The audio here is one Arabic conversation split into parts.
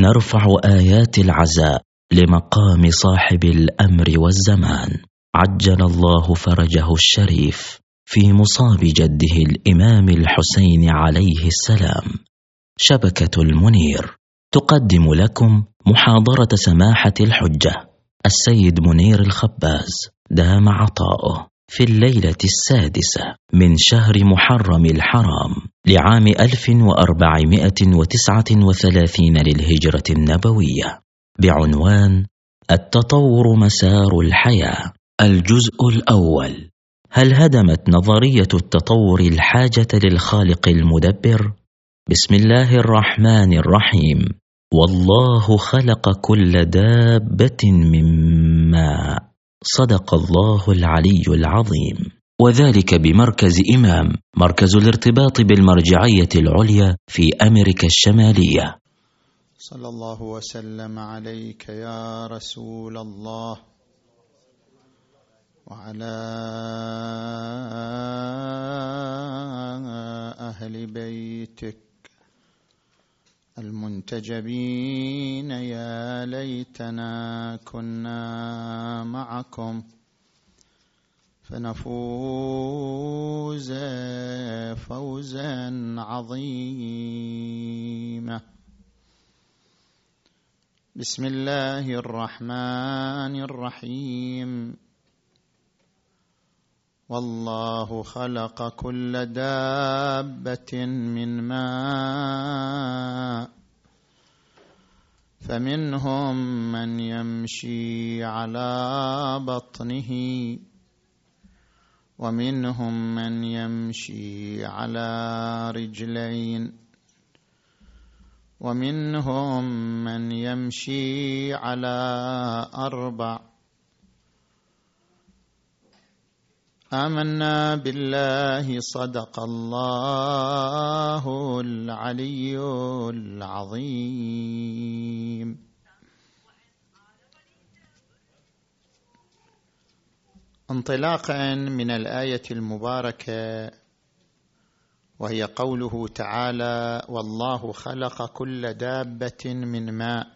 نرفع آيات العزاء لمقام صاحب الأمر والزمان. عجل الله فرجه الشريف في مصاب جده الإمام الحسين عليه السلام. شبكة المنير. تقدم لكم محاضرة سماحة الحجة. السيد منير الخباز. دام عطاؤه. في الليلة السادسة من شهر محرم الحرام لعام 1439 للهجرة النبوية بعنوان التطور مسار الحياة الجزء الأول هل هدمت نظرية التطور الحاجة للخالق المدبر؟ بسم الله الرحمن الرحيم والله خلق كل دابة من ماء صدق الله العلي العظيم. وذلك بمركز إمام مركز الارتباط بالمرجعية العليا في أمريكا الشمالية. صلى الله وسلم عليك يا رسول الله. وعلى أهل بيتك. المنتجبين يا ليتنا كنا معكم فنفوز فوزا عظيما. بسم الله الرحمن الرحيم. والله خلق كل دابة من ماء فمنهم من يمشي على بطنه ومنهم من يمشي على رجلين ومنهم من يمشي على أربع آمنا بالله صدق الله العلي العظيم. انطلاقا من الآية المباركة وهي قوله تعالى والله خلق كل دابة من ماء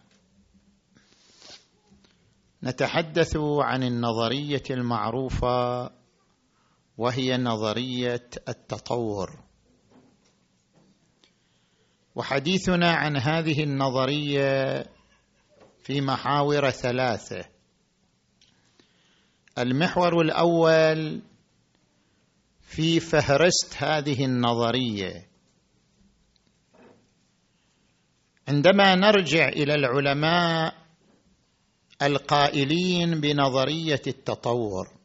نتحدث عن النظرية المعروفة وهي نظرية التطور. وحديثنا عن هذه النظرية في محاور ثلاثة. المحور الأول في فهرست هذه النظرية. عندما نرجع إلى العلماء القائلين بنظرية التطور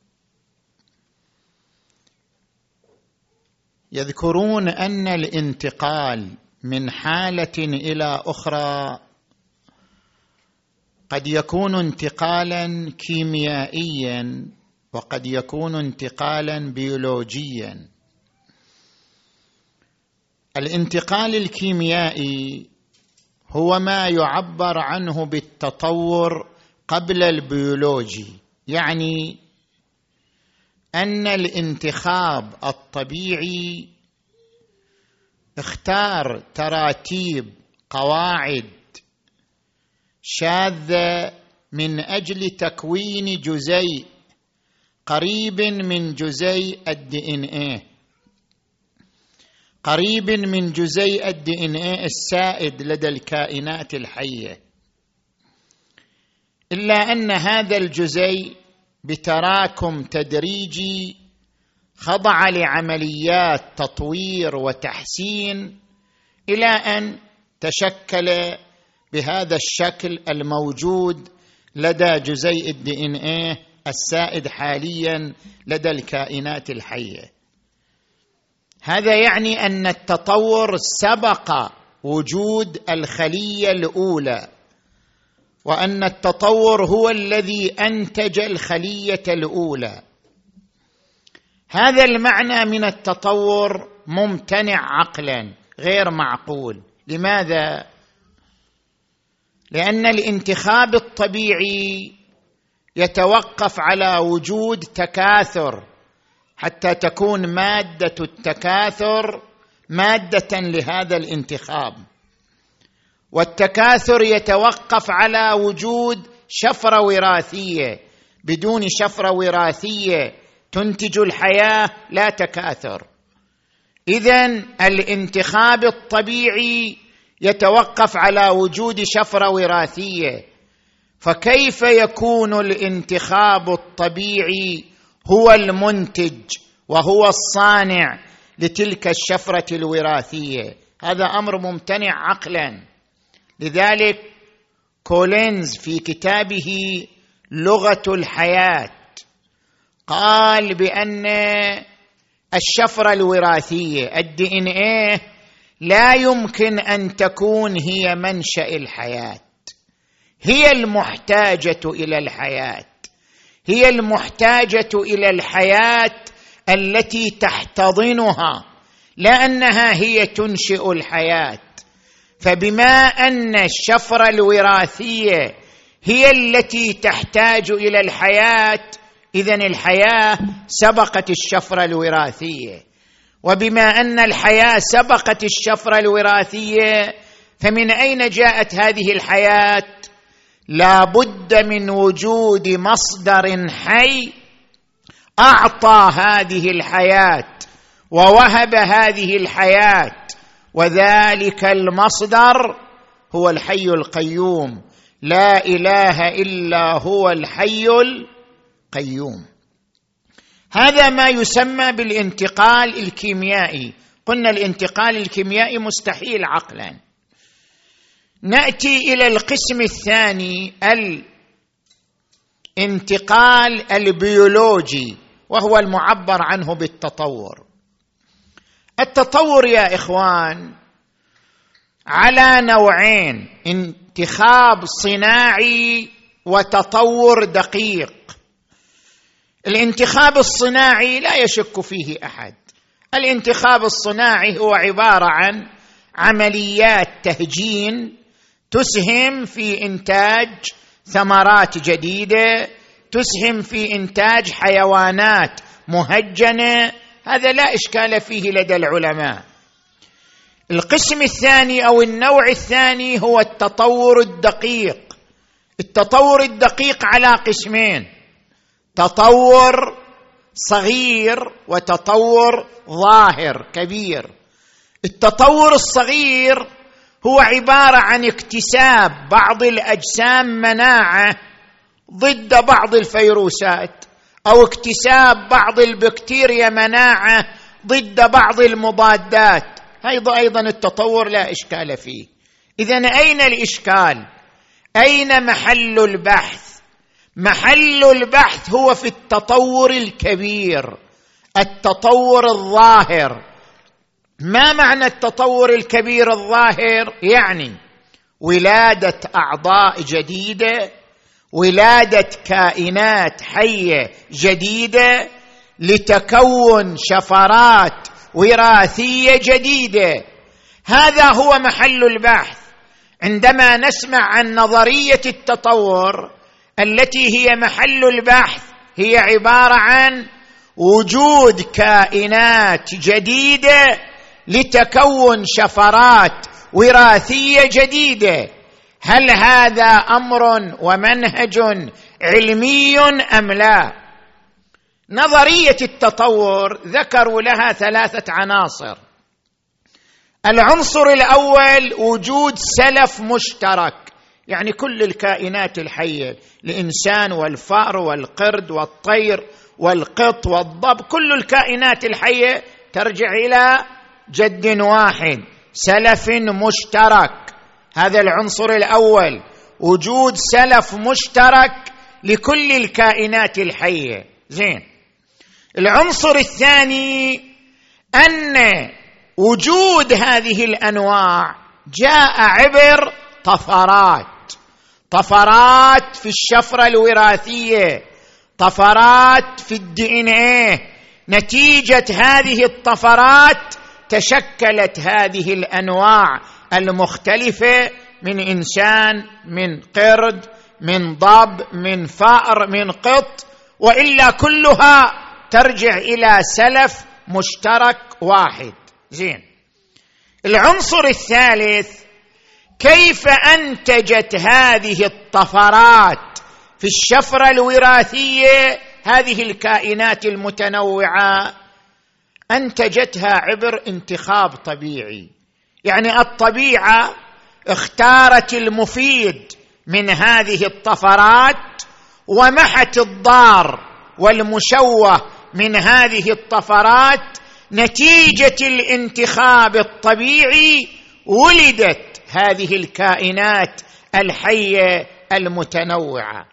يذكرون أن الانتقال من حالة إلى أخرى قد يكون انتقالا كيميائيا وقد يكون انتقالا بيولوجيا. الانتقال الكيميائي هو ما يعبر عنه بالتطور قبل البيولوجي يعني أن الانتخاب الطبيعي اختار تراتيب قواعد شاذة من أجل تكوين جزيء قريب من جزيء ال DNA قريب من جزيء ال DNA السائد لدى الكائنات الحية. إلا أن هذا الجزيء بتراكم تدريجي خضع لعمليات تطوير وتحسين إلى أن تشكل بهذا الشكل الموجود لدى جزيء الدي إن إيه السائد حاليا لدى الكائنات الحية. هذا يعني أن التطور سبق وجود الخلية الأولى وأن التطور هو الذي أنتج الخلية الأولى. هذا المعنى من التطور ممتنع عقلا غير معقول. لماذا؟ لأن الانتخاب الطبيعي يتوقف على وجود تكاثر حتى تكون مادة التكاثر مادة لهذا الانتخاب. والتكاثر يتوقف على وجود شفره وراثية. بدون شفره وراثية تنتج الحياة لا تكاثر. اذا الانتخاب الطبيعي يتوقف على وجود شفره وراثية. فكيف يكون الانتخاب الطبيعي هو المنتج وهو الصانع لتلك الشفرة الوراثية؟ هذا أمر ممتنع عقلا. لذلك كولينز في كتابه لغة الحياة قال بأن الشفرة الوراثية الدي ان إيه لا يمكن أن تكون هي منشأ الحياة. هي المحتاجة إلى الحياة. هي المحتاجة إلى الحياة التي تحتضنها لأنها هي تنشئ الحياة. فبما أن الشفرة الوراثية هي التي تحتاج إلى الحياة اذا الحياة سبقت الشفرة الوراثية. وبما أن الحياة سبقت الشفرة الوراثية فمن أين جاءت هذه الحياة؟ لا بد من وجود مصدر حي أعطى هذه الحياة ووهب هذه الحياة وذلك المصدر هو الحي القيوم. لا إله إلا هو الحي القيوم. هذا ما يسمى بالانتقال الكيميائي. قلنا الانتقال الكيميائي مستحيل عقلا. نأتي إلى القسم الثاني الانتقال البيولوجي وهو المعبر عنه بالتطور. التطور يا إخوان على نوعين انتخاب صناعي وتطور دقيق. الانتخاب الصناعي لا يشك فيه أحد. الانتخاب الصناعي هو عبارة عن عمليات تهجين تسهم في إنتاج ثمرات جديدة تسهم في إنتاج حيوانات مهجنة هذا لا إشكال فيه لدى العلماء. القسم الثاني أو النوع الثاني هو التطور الدقيق. التطور الدقيق على قسمين تطور صغير وتطور ظاهر كبير. التطور الصغير هو عبارة عن اكتساب بعض الأجسام مناعة ضد بعض الفيروسات. أو اكتساب بعض البكتيريا مناعة ضد بعض المضادات. هذا أيضا التطور لا إشكال فيه. اذا أين الإشكال؟ أين محل البحث؟ محل البحث هو في التطور الكبير التطور الظاهر. ما معنى التطور الكبير الظاهر؟ يعني ولادة أعضاء جديدة ولادة كائنات حية جديدة لتكون شفرات وراثية جديدة. هذا هو محل البحث. عندما نسمع عن نظرية التطور التي هي محل البحث هي عبارة عن وجود كائنات جديدة لتكون شفرات وراثية جديدة. هل هذا أمر ومنهج علمي أم لا؟ نظرية التطور ذكروا لها ثلاثة عناصر. العنصر الأول وجود سلف مشترك يعني كل الكائنات الحية الإنسان والفأر والقرد والطير والقط والضب كل الكائنات الحية ترجع إلى جد واحد سلف مشترك. هذا العنصر الأول. وجود سلف مشترك لكل الكائنات الحية. زين. العنصر الثاني أن وجود هذه الأنواع جاء عبر طفرات. طفرات في الشفرة الوراثية. طفرات في الدي ان إيه نتيجة هذه الطفرات تشكلت هذه الأنواع. المختلفة من إنسان من قرد من ضب من فأر من قط وإلا كلها ترجع إلى سلف مشترك واحد. زين. العنصر الثالث كيف أنتجت هذه الطفرات في الشفرة الوراثية هذه الكائنات المتنوعة؟ أنتجتها عبر انتخاب طبيعي. يعني الطبيعة اختارت المفيد من هذه الطفرات ومحت الضار والمشوه من هذه الطفرات نتيجة الانتخاب الطبيعي ولدت هذه الكائنات الحية المتنوعة.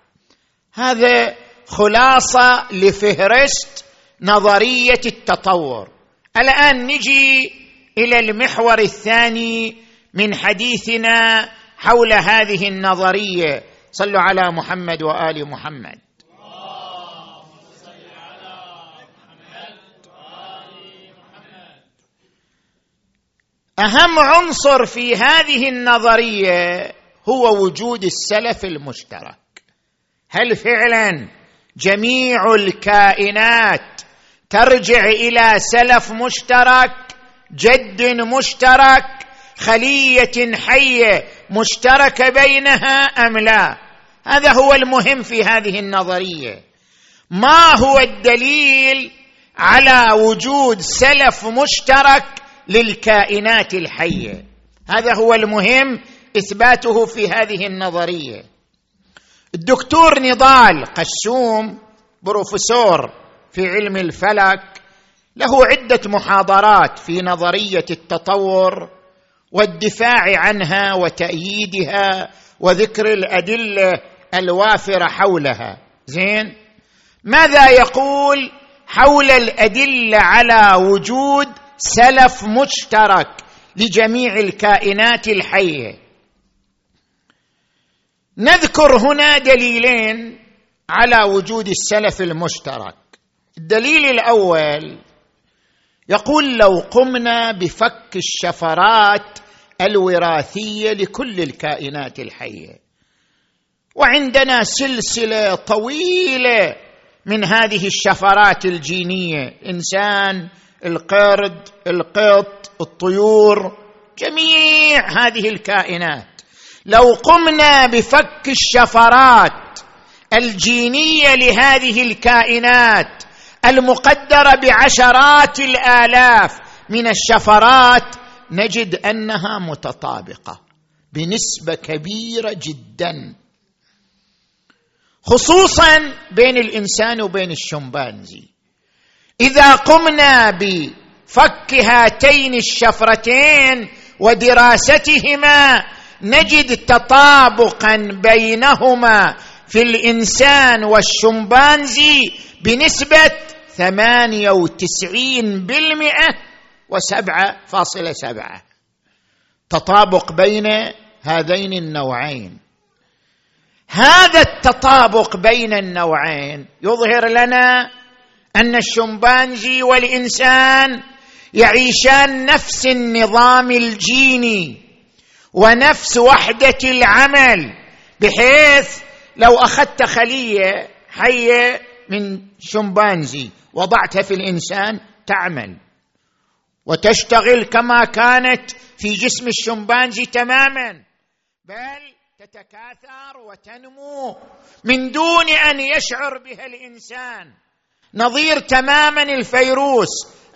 هذا خلاصة لفهرست نظرية التطور. الآن نجي إلى المحور الثاني من حديثنا حول هذه النظرية. صلوا على محمد وآل محمد. أهم عنصر في هذه النظرية هو وجود السلف المشترك. هل فعلا جميع الكائنات ترجع إلى سلف مشترك؟ جد مشترك خلية حية مشتركه بينها أم لا؟ هذا هو المهم في هذه النظرية. ما هو الدليل على وجود سلف مشترك للكائنات الحية؟ هذا هو المهم إثباته في هذه النظرية. الدكتور نضال قسوم بروفيسور في علم الفلك له عدة محاضرات في نظرية التطور والدفاع عنها وتأييدها وذكر الأدلة الوافرة حولها. زين؟ ماذا يقول حول الأدلة على وجود سلف مشترك لجميع الكائنات الحية؟ نذكر هنا دليلين على وجود السلف المشترك. الدليل الأول يقول لو قمنا بفك الشفرات الوراثية لكل الكائنات الحية. وعندنا سلسلة طويلة من هذه الشفرات الجينية. إنسان القرد القط الطيور جميع هذه الكائنات. لو قمنا بفك الشفرات الجينية لهذه الكائنات المقدرة بعشرات الآلاف من الشفرات نجد أنها متطابقة بنسبة كبيرة جدا. خصوصا بين الإنسان وبين الشمبانزي. إذا قمنا بفك هاتين الشفرتين ودراستهما نجد تطابقا بينهما في الإنسان والشمبانزي بنسبة ثمانية وتسعين بالمئة وسبعة فاصلة سبعة. تطابق بين هذين النوعين. هذا التطابق بين النوعين يظهر لنا أن الشمبانزي والإنسان يعيشان نفس النظام الجيني ونفس وحدة العمل بحيث لو أخذت خلية حية من شمبانزي. وضعتها في الإنسان تعمل. وتشتغل كما كانت في جسم الشمبانزي تماما. بل تتكاثر وتنمو من دون أن يشعر بها الإنسان. نظير تماما الفيروس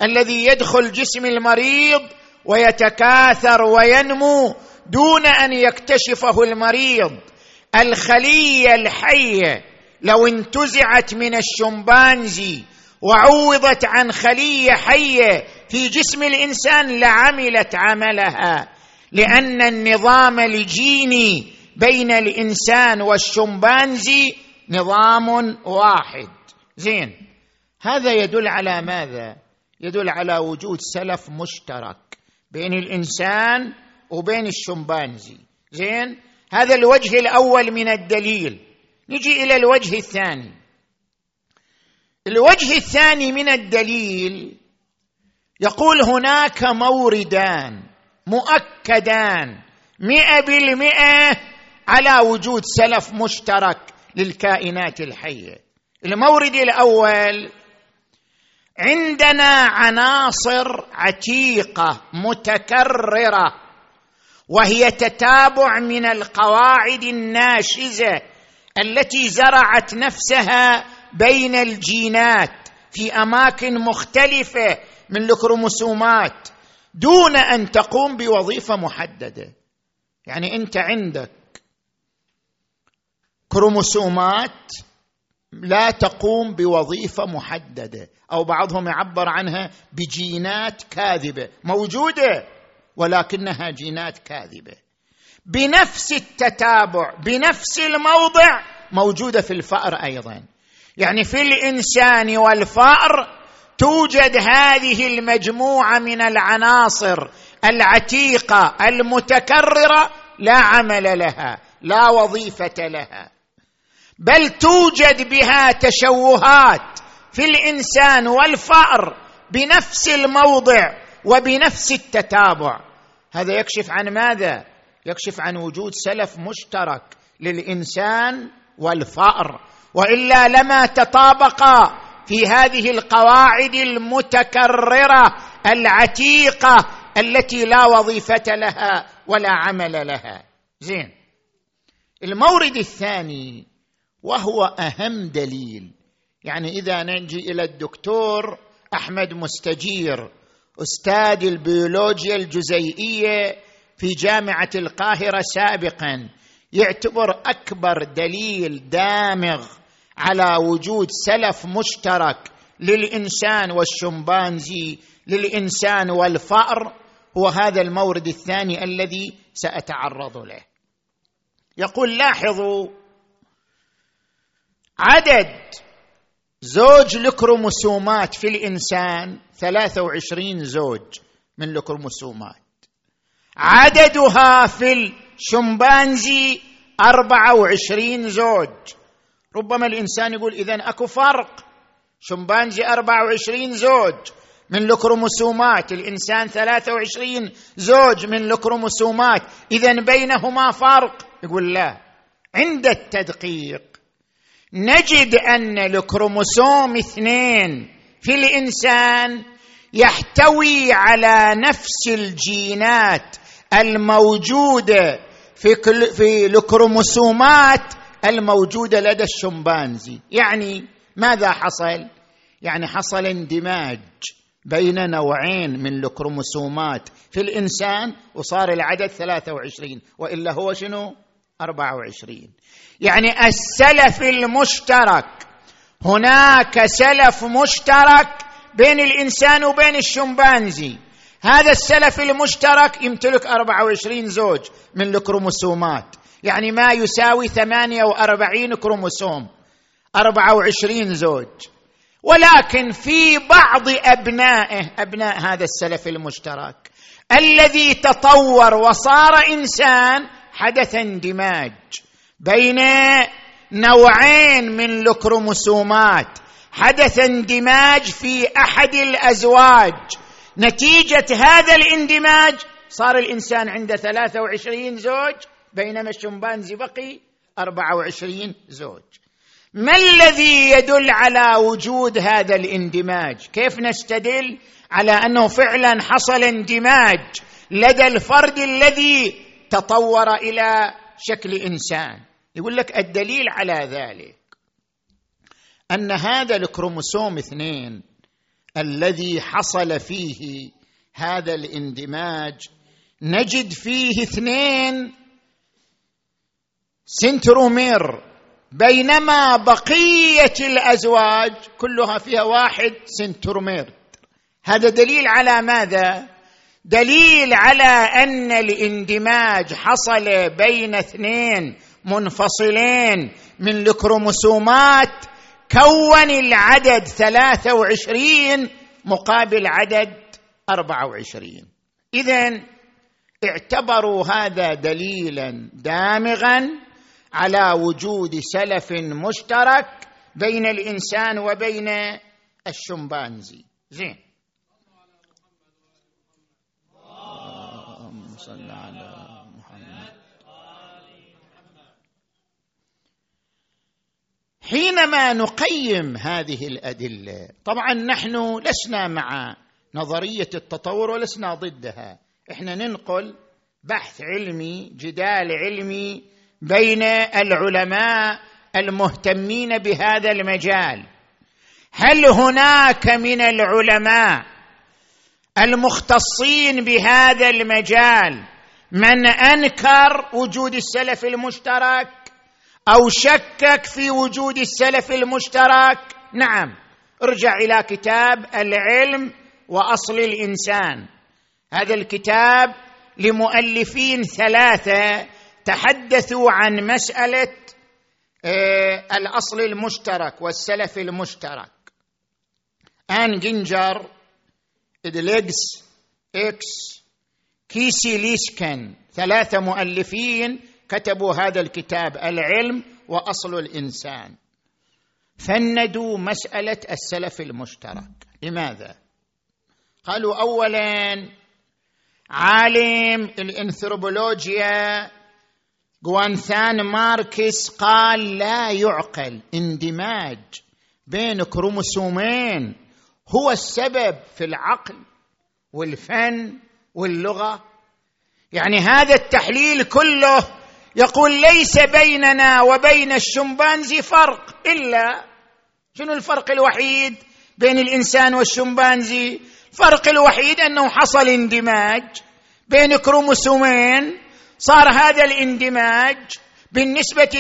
الذي يدخل جسم المريض ويتكاثر وينمو دون أن يكتشفه المريض. الخلية الحية لو انتزعت من الشمبانزي وعوضت عن خليه حيه في جسم الإنسان لعملت عملها لأن النظام الجيني بين الإنسان والشمبانزي نظام واحد. زين. هذا يدل على ماذا؟ يدل على وجود سلف مشترك بين الإنسان وبين الشمبانزي. زين. هذا الوجه الأول من الدليل. نجي إلى الوجه الثاني. الوجه الثاني من الدليل يقول هناك موردان مؤكدان مئة بالمئة على وجود سلف مشترك للكائنات الحية. المورد الأول عندنا عناصر عتيقة متكررة وهي تتابع من القواعد الناشزة التي زرعت نفسها بين الجينات في أماكن مختلفة من الكروموسومات دون أن تقوم بوظيفة محددة. يعني أنت عندك كروموسومات لا تقوم بوظيفة محددة أو بعضهم يعبر عنها بجينات كاذبة موجودة ولكنها جينات كاذبة. بنفس التتابع بنفس الموضع موجودة في الفأر أيضا. يعني في الإنسان والفأر توجد هذه المجموعة من العناصر العتيقة المتكررة لا عمل لها لا وظيفة لها. بل توجد بها تشوهات في الإنسان والفأر بنفس الموضع وبنفس التتابع. هذا يكشف عن ماذا؟ يكشف عن وجود سلف مشترك للإنسان والفأر وإلا لما تطابقا في هذه القواعد المتكررة العتيقة التي لا وظيفة لها ولا عمل لها. زين. المورد الثاني وهو أهم دليل. يعني إذا نجي إلى الدكتور أحمد مستجير أستاذ البيولوجيا الجزيئية في جامعة القاهرة سابقا يعتبر أكبر دليل دامغ على وجود سلف مشترك للإنسان والشمبانزي للإنسان والفأر هو هذا المورد الثاني الذي سأتعرض له. يقول لاحظوا عدد زوج الكروموسومات في الإنسان 23 زوج من الكروموسومات عددها في الشمبانزي 24 زوج. ربما الإنسان يقول اذا أكو فرق. شمبانزي 24 زوج من الكروموسومات الإنسان 23 زوج من الكروموسومات اذا بينهما فرق. يقول لا عند التدقيق نجد أن الكروموسوم اثنين في الإنسان يحتوي على نفس الجينات الموجودة في في الكروموسومات الموجودة لدى الشمبانزي. يعني ماذا حصل؟ يعني حصل اندماج بين نوعين من الكروموسومات في الإنسان وصار العدد 23 وإلا هو شنو؟ 24 يعني السلف المشترك هناك سلف مشترك بين الإنسان وبين الشمبانزي. هذا السلف المشترك يمتلك 24 زوج من الكروموسومات. يعني ما يساوي 48 كروموسوم. 24 زوج. ولكن في بعض أبنائه أبناء هذا السلف المشترك الذي تطور وصار إنسان حدث اندماج بين نوعين من الكروموسومات. حدث اندماج في أحد الأزواج. نتيجة هذا الاندماج صار الإنسان عنده 23 زوج بينما الشمبانزي بقي 24 زوج. ما الذي يدل على وجود هذا الاندماج؟ كيف نستدل على أنه فعلا حصل اندماج لدى الفرد الذي تطور إلى شكل إنسان؟ يقول لك الدليل على ذلك أن هذا الكروموسوم اثنين الذي حصل فيه هذا الاندماج نجد فيه اثنين centromere. بينما بقية الأزواج كلها فيها واحد centromere. هذا دليل على ماذا؟ دليل على أن الاندماج حصل بين اثنين منفصلين من الكروموسومات كون العدد ثلاثة وعشرين مقابل عدد أربعة وعشرين. إذن اعتبروا هذا دليلا دامغا على وجود سلف مشترك بين الإنسان وبين الشمبانزي. زين اللهم صل على محمد حينما نقيم هذه الأدلة طبعا نحن لسنا مع نظرية التطور ولسنا ضدها. إحنا ننقل بحث علمي جدال علمي بين العلماء المهتمين بهذا المجال. هل هناك من العلماء المختصين بهذا المجال من أنكر وجود السلف المشترك؟ أو شكك في وجود السلف المشترك؟ نعم. ارجع إلى كتاب العلم وأصل الإنسان. هذا الكتاب لمؤلفين ثلاثة تحدثوا عن مسألة آه، الأصل المشترك والسلف المشترك. آن جوجر دوغلاس أكس كيسي لسكن ثلاثة مؤلفين كتبوا هذا الكتاب العلم وأصل الإنسان. فندوا مسألة السلف المشترك. لماذا؟ قالوا اولا عالم الانثروبولوجيا جوناثان ماركس قال لا يعقل اندماج بين كروموسومين هو السبب في العقل والفن واللغة. يعني هذا التحليل كله يقول ليس بيننا وبين الشمبانزي فرق إلا شنو الفرق الوحيد بين الإنسان والشمبانزي؟ الفرق الوحيد أنه حصل اندماج بين كروموسومين صار هذا الاندماج بالنسبة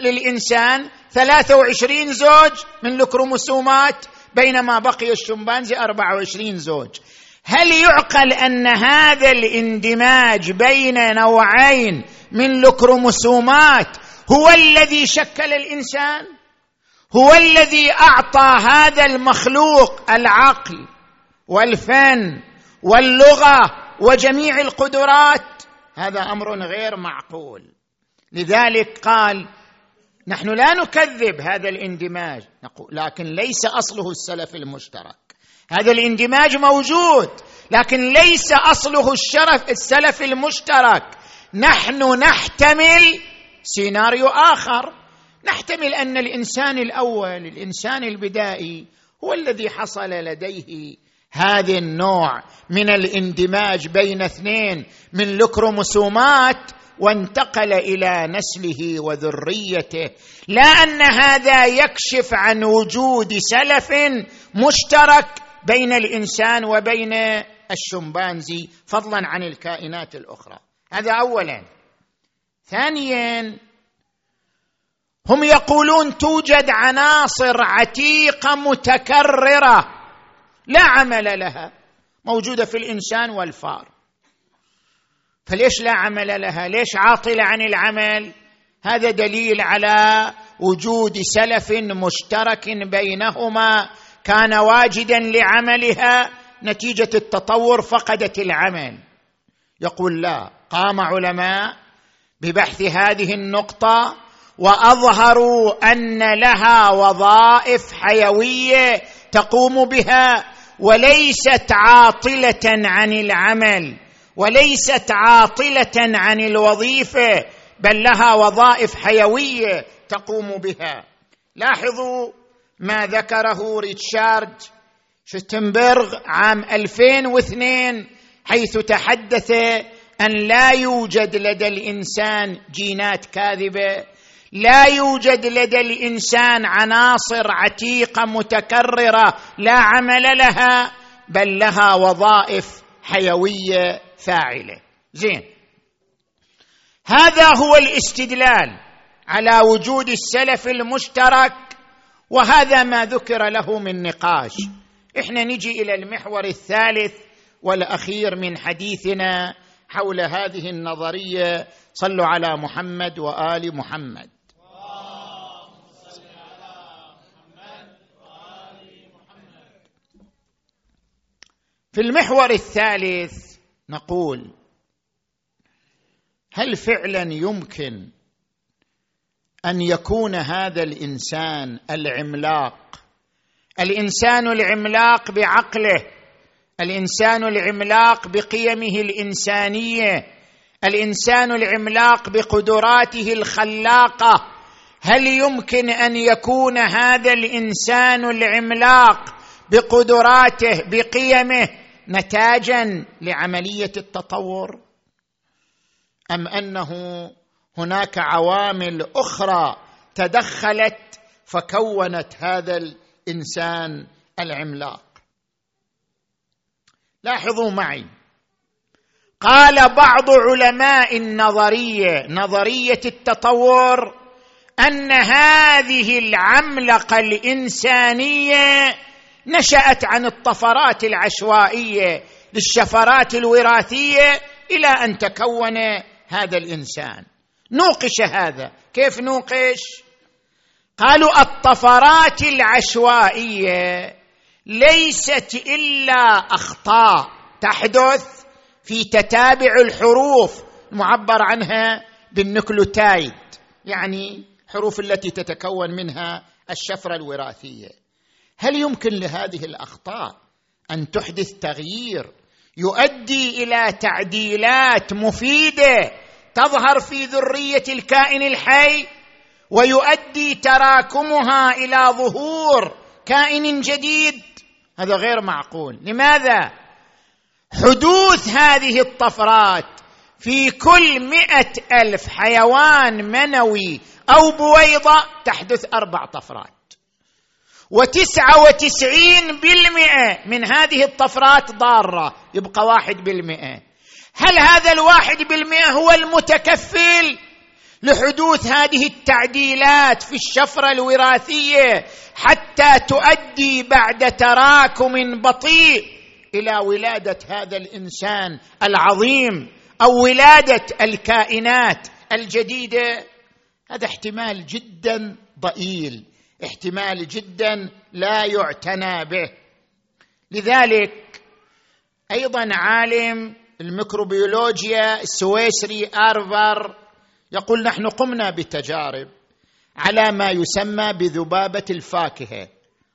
للإنسان 23 زوج من الكروموسومات بينما بقي الشمبانزي 24 زوج. هل يعقل أن هذا الاندماج بين نوعين من الكروموسومات هو الذي شكل الإنسان؟ هو الذي أعطى هذا المخلوق العقل والفن واللغة وجميع القدرات؟ هذا أمر غير معقول. لذلك قال نحن لا نكذب هذا الاندماج. لكن ليس أصله السلف المشترك. هذا الاندماج موجود لكن ليس أصله الشرف السلف المشترك. نحن نحتمل سيناريو آخر. نحتمل أن الإنسان الأول الإنسان البدائي هو الذي حصل لديه هذا النوع من الاندماج بين اثنين من الكروموسومات وانتقل إلى نسله وذريته. لا أن هذا يكشف عن وجود سلف مشترك بين الإنسان وبين الشمبانزي فضلا عن الكائنات الأخرى. هذا اولا. ثانيا هم يقولون توجد عناصر عتيقة متكررة لا عمل لها موجودة في الإنسان والفار. فليش لا عمل لها؟ ليش عاطلة عن العمل؟ هذا دليل على وجود سلف مشترك بينهما. كان واجدا لعملها نتيجة التطور فقدت العمل. يقول لا. قام علماء ببحث هذه النقطة وأظهروا أن لها وظائف حيوية تقوم بها وليست عاطلة عن العمل وليست عاطلة عن الوظيفة بل لها وظائف حيوية تقوم بها. لاحظوا ما ذكره ريتشارد شتنبرغ عام 2002 حيث تحدث أن لا يوجد لدى الإنسان جينات كاذبة لا يوجد لدى الإنسان عناصر عتيقة متكررة لا عمل لها بل لها وظائف حيوية فاعلة. زين. هذا هو الاستدلال على وجود السلف المشترك وهذا ما ذكر له من نقاش. إحنا نجي إلى المحور الثالث والأخير من حديثنا حول هذه النظرية صلوا على محمد وآل محمد. في المحور الثالث نقول هل فعلا يمكن أن يكون هذا الإنسان العملاق؟ الإنسان العملاق بعقله الإنسان العملاق بقيمه الإنسانية الإنسان العملاق بقدراته الخلاقة. هل يمكن أن يكون هذا الإنسان العملاق بقدراته بقيمه نتاجا لعملية التطور؟ أم أنه هناك عوامل أخرى تدخلت فكونت هذا الإنسان العملاق؟ لاحظوا معي. قال بعض علماء النظرية نظرية التطور أن هذه العملقة الإنسانية نشأت عن الطفرات العشوائية للشفرات الوراثية إلى أن تكون هذا الإنسان. نوقش هذا. كيف نوقش؟ قالوا الطفرات العشوائية ليست إلا أخطاء تحدث في تتابع الحروف المعبر عنها بالنكلوتايد يعني حروف التي تتكون منها الشفرة الوراثية. هل يمكن لهذه الأخطاء أن تحدث تغيير يؤدي إلى تعديلات مفيدة تظهر في ذرية الكائن الحي ويؤدي تراكمها إلى ظهور كائن جديد هذا غير معقول. لماذا؟ حدوث هذه الطفرات في كل مئة ألف حيوان منوي أو بويضة تحدث أربع طفرات. وتسعة وتسعين بالمئة من هذه الطفرات ضارة يبقى واحد بالمئة. هل هذا الواحد بالمئة هو المتكفل؟ لحدوث هذه التعديلات في الشفرة الوراثية حتى تؤدي بعد تراكم بطيء إلى ولادة هذا الإنسان العظيم أو ولادة الكائنات الجديدة. هذا احتمال جدا ضئيل احتمال جدا لا يعتنى به. لذلك أيضا عالم الميكروبيولوجيا السويسري آرفر يقول نحن قمنا بتجارب. على ما يسمى بذبابة الفاكهة.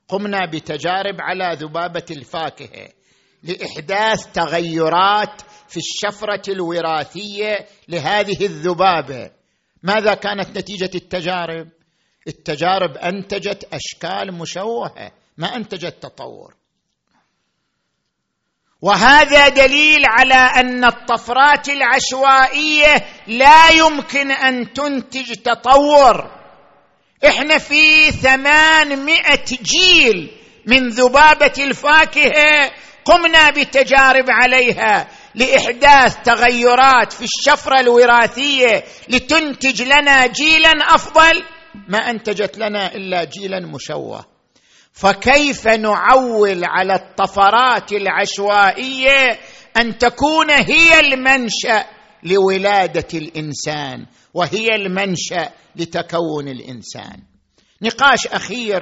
قمنا بتجارب على ذبابة الفاكهة لإحداث تغيرات في الشفرة الوراثية لهذه الذبابة. ماذا كانت نتيجة التجارب؟ التجارب أنتجت أشكال مشوهة ما أنتجت تطور. وهذا دليل على أن الطفرات العشوائية لا يمكن أن تنتج تطور. إحنا في ثمانمائة جيل من ذبابة الفاكهة قمنا بتجارب عليها لإحداث تغيرات في الشفرة الوراثية لتنتج لنا جيلا أفضل. ما أنتجت لنا إلا جيلا مشوه. فكيف نعول على الطفرات العشوائية أن تكون هي المنشأ لولادة الإنسان؟ وهي المنشأ لتكون الإنسان. نقاش أخير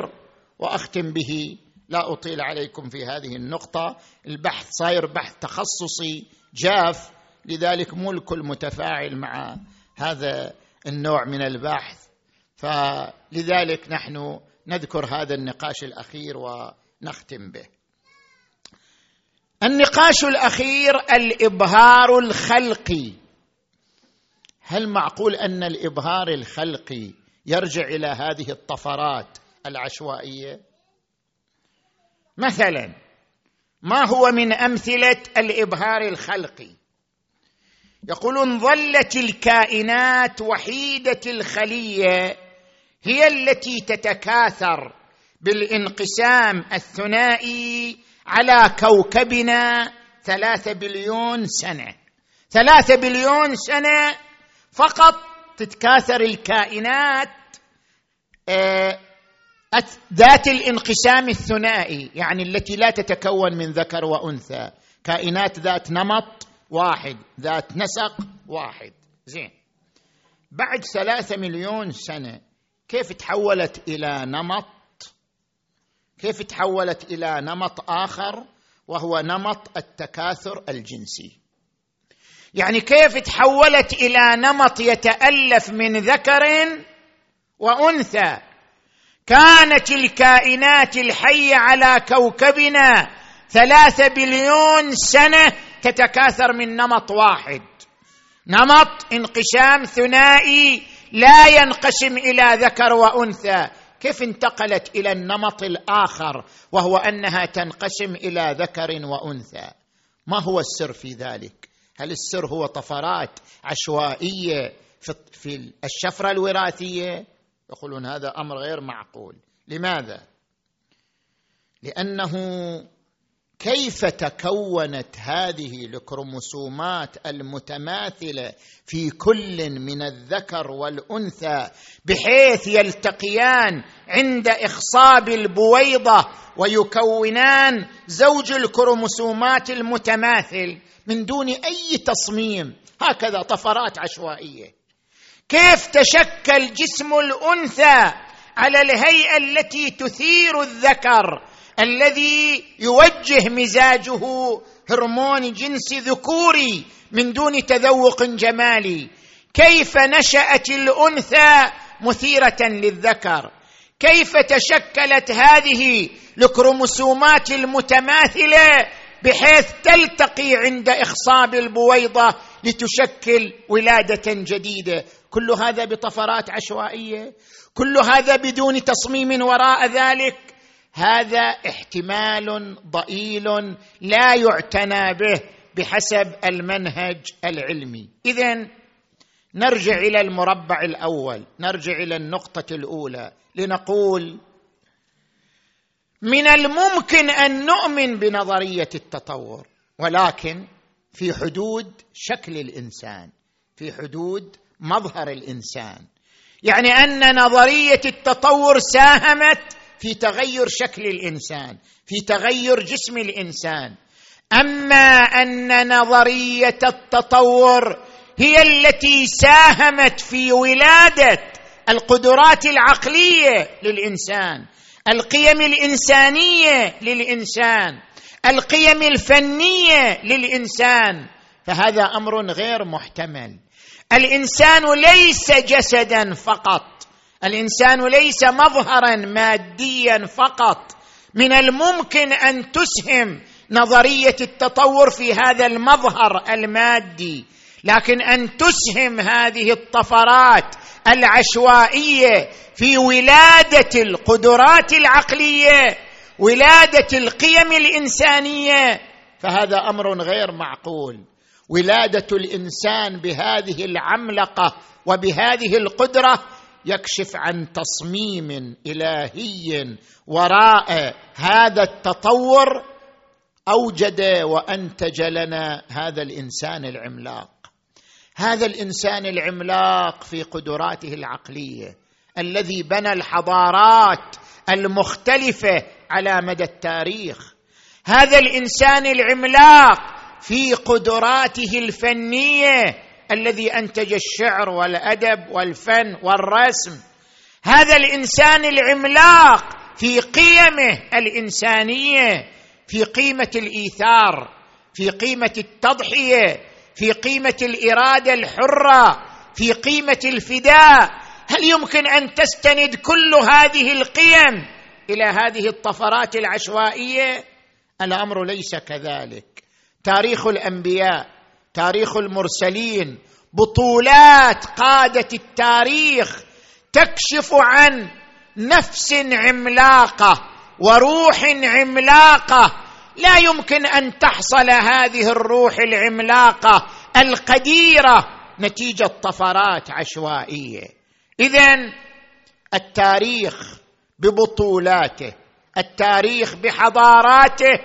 وأختم به لا أطيل عليكم في هذه النقطة. البحث صاير بحث تخصصي جاف لذلك مو الكل متفاعل مع هذا النوع من البحث. فلذلك نحن نذكر هذا النقاش الأخير ونختم به. النقاش الأخير الإبهار الخلقي. هل معقول أن الابهار الخلقي يرجع إلى هذه الطفرات العشوائية؟ مثلا ما هو من أمثلة الابهار الخلقي؟ يقولون ظلت الكائنات وحيدة الخلية هي التي تتكاثر بالانقسام الثنائي على كوكبنا ثلاثة بليون سنة. ثلاثة بليون سنة فقط تتكاثر الكائنات آه، ذات الانقسام الثنائي يعني التي لا تتكون من ذكر وأنثى. كائنات ذات نمط واحد ذات نسق واحد. زين. بعد ثلاثة مليون سنة كيف تحولت إلى نمط؟ كيف تحولت إلى نمط آخر؟ وهو نمط التكاثر الجنسي. يعني كيف تحولت إلى نمط يتألف من ذكر وأنثى. كانت الكائنات الحية على كوكبنا ثلاثة بليون سنة تتكاثر من نمط واحد. نمط انقسام ثنائي لا ينقسم إلى ذكر وأنثى. كيف انتقلت إلى النمط الآخر وهو أنها تنقسم إلى ذكر وأنثى؟ ما هو السر في ذلك؟ هل السر هو طفرات عشوائية في الشفرة الوراثية؟ يقولون هذا أمر غير معقول. لماذا؟ لأنه كيف تكونت هذه الكروموسومات المتماثلة في كل من الذكر والأنثى بحيث يلتقيان عند إخصاب البويضة ويكونان زوج الكروموسومات المتماثل؟ من دون أي تصميم. هكذا طفرات عشوائية. كيف تشكل جسم الأنثى على الهيئة التي تثير الذكر الذي يوجه مزاجه هرمون جنس ذكوري من دون تذوق جمالي؟ كيف نشأت الأنثى مثيرة للذكر؟ كيف تشكلت هذه الكروموسومات المتماثلة بحيث تلتقي عند إخصاب البويضة لتشكل ولادة جديدة. كل هذا بطفرات عشوائية. كل هذا بدون تصميم وراء ذلك. هذا احتمال ضئيل لا يعتنى به بحسب المنهج العلمي. اذا نرجع إلى المربع الأول نرجع إلى النقطة الأولى لنقول من الممكن أن نؤمن بنظرية التطور ولكن في حدود شكل الإنسان في حدود مظهر الإنسان. يعني أن نظرية التطور ساهمت في تغير شكل الإنسان في تغير جسم الإنسان. أما أن نظرية التطور هي التي ساهمت في ولادة القدرات العقلية للإنسان القيم الإنسانية للإنسان القيم الفنية للإنسان فهذا أمر غير محتمل. الإنسان ليس جسدا فقط الإنسان ليس مظهرا ماديا فقط. من الممكن أن تسهم نظرية التطور في هذا المظهر المادي. لكن أن تسهم هذه الطفرات العشوائية في ولادة القدرات العقلية ولادة القيم الإنسانية فهذا أمر غير معقول. ولادة الإنسان بهذه العملقة وبهذه القدرة يكشف عن تصميم إلهي وراء هذا التطور أوجد وأنتج لنا هذا الإنسان العملاق. هذا الإنسان العملاق في قدراته العقلية الذي بنى الحضارات المختلفة على مدى التاريخ. هذا الإنسان العملاق في قدراته الفنية الذي أنتج الشعر والأدب والفن والرسم. هذا الإنسان العملاق في قيمه الإنسانية في قيمة الإيثار في قيمة التضحية في قيمة الإرادة الحرة في قيمة الفداء. هل يمكن أن تستند كل هذه القيم إلى هذه الطفرات العشوائية؟ الأمر ليس كذلك. تاريخ الأنبياء تاريخ المرسلين بطولات قادة التاريخ تكشف عن نفس عملاقة وروح عملاقة لا يمكن أن تحصل هذه الروح العملاقة القديرة نتيجة طفرات عشوائية. اذا التاريخ ببطولاته التاريخ بحضاراته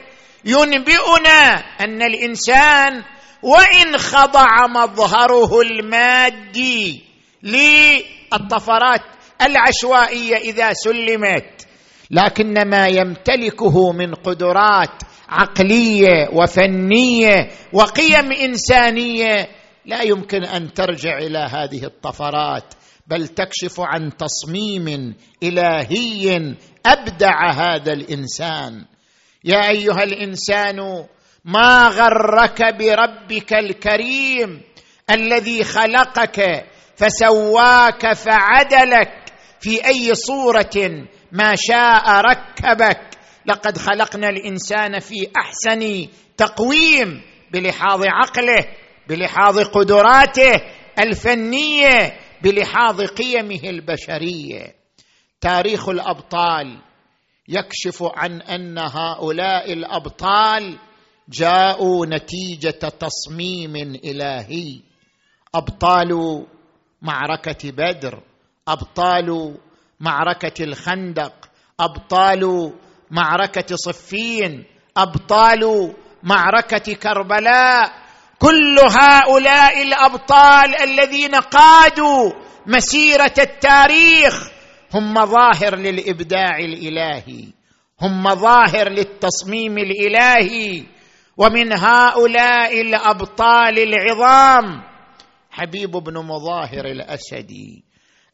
ينبئنا أن الإنسان وإن خضع مظهره المادي للطفرات العشوائية إذا سلمت لكن ما يمتلكه من قدرات عقلية وفنية وقيم إنسانية. لا يمكن أن ترجع إلى هذه الطفرات بل تكشف عن تصميم إلهي أبدع هذا الإنسان. يا أيها الإنسان ما غرك بربك الكريم الذي خلقك فسواك فعدلك في أي صورة ما شاء ركبك. لقد خلقنا الإنسان في أحسن تقويم بلحاظ عقله بلحاظ قدراته الفنية بلحاظ قيمه البشرية. تاريخ الأبطال يكشف عن أن هؤلاء الأبطال جاءوا نتيجة تصميم إلهي. أبطال معركة بدر أبطال معركة الخندق أبطال معركة صفين أبطال معركة كربلاء. كل هؤلاء الأبطال الذين قادوا مسيرة التاريخ هم مظاهر للإبداع الإلهي هم مظاهر للتصميم الإلهي. ومن هؤلاء الأبطال العظام حبيب بن مظاهر الأسدي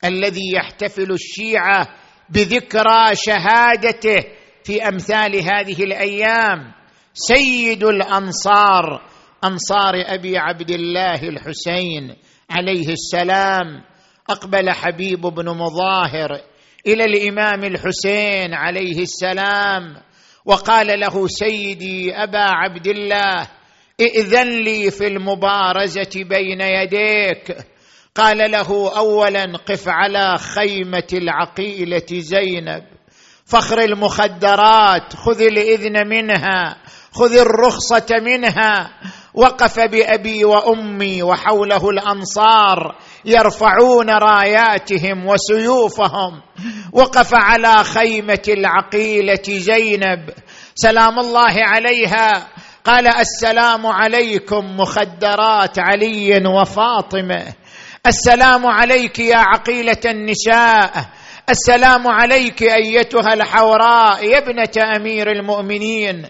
الذي يحتفل الشيعة بذكرى شهادته في أمثال هذه الأيام. سيد الأنصار أنصار أبي عبد الله الحسين عليه السلام أقبل حبيب بن مظاهر إلى الإمام الحسين عليه السلام وقال له سيدي أبا عبد الله ائذن لي في المبارزة بين يديك. قال له اولا قف على خيمة العقيلة زينب. فخر المخدرات خذ الإذن منها خذ الرخصة منها. وقف بأبي وأمي وحوله الأنصار يرفعون راياتهم وسيوفهم. وقف على خيمة العقيلة زينب سلام الله عليها. قال السلام عليكم مخدرات علي وفاطمة. السلام عليك يا عقيلة النساء. السلام عليك أيتها الحوراء يا ابنة أمير المؤمنين.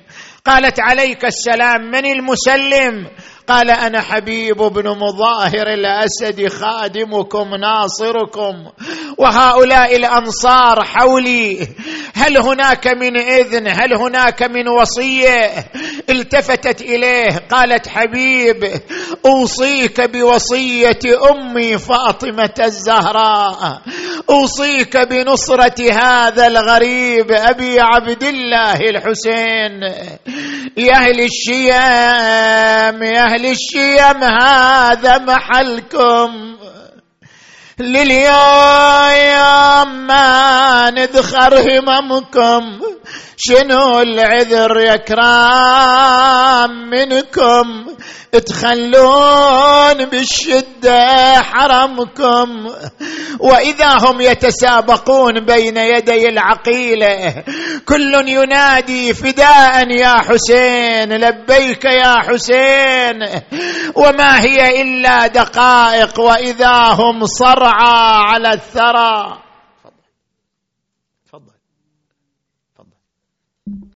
قالت عليك السلام من المسلم؟ قال أنا حبيب بن مظاهر الأسد خادمكم ناصركم. وهؤلاء الأنصار حولي هل هناك من إذن؟ هل هناك من وصية؟ التفتت إليه قالت حبيب أوصيك بوصية أمي فاطمة الزهراء. أوصيك بنصرة هذا الغريب أبي عبد الله الحسين. يا أهل الشيام يا أهل الشيام هذا محلكم. لليوم ما ندخر هممكم. شنو العذر يا كرام منكم؟ تخلون بالشدة حرمكم. وإذا هم يتسابقون بين يدي العقيلة كل ينادي فداء يا حسين لبيك يا حسين. وما هي إلا دقائق وإذا هم صرعى على الثرى.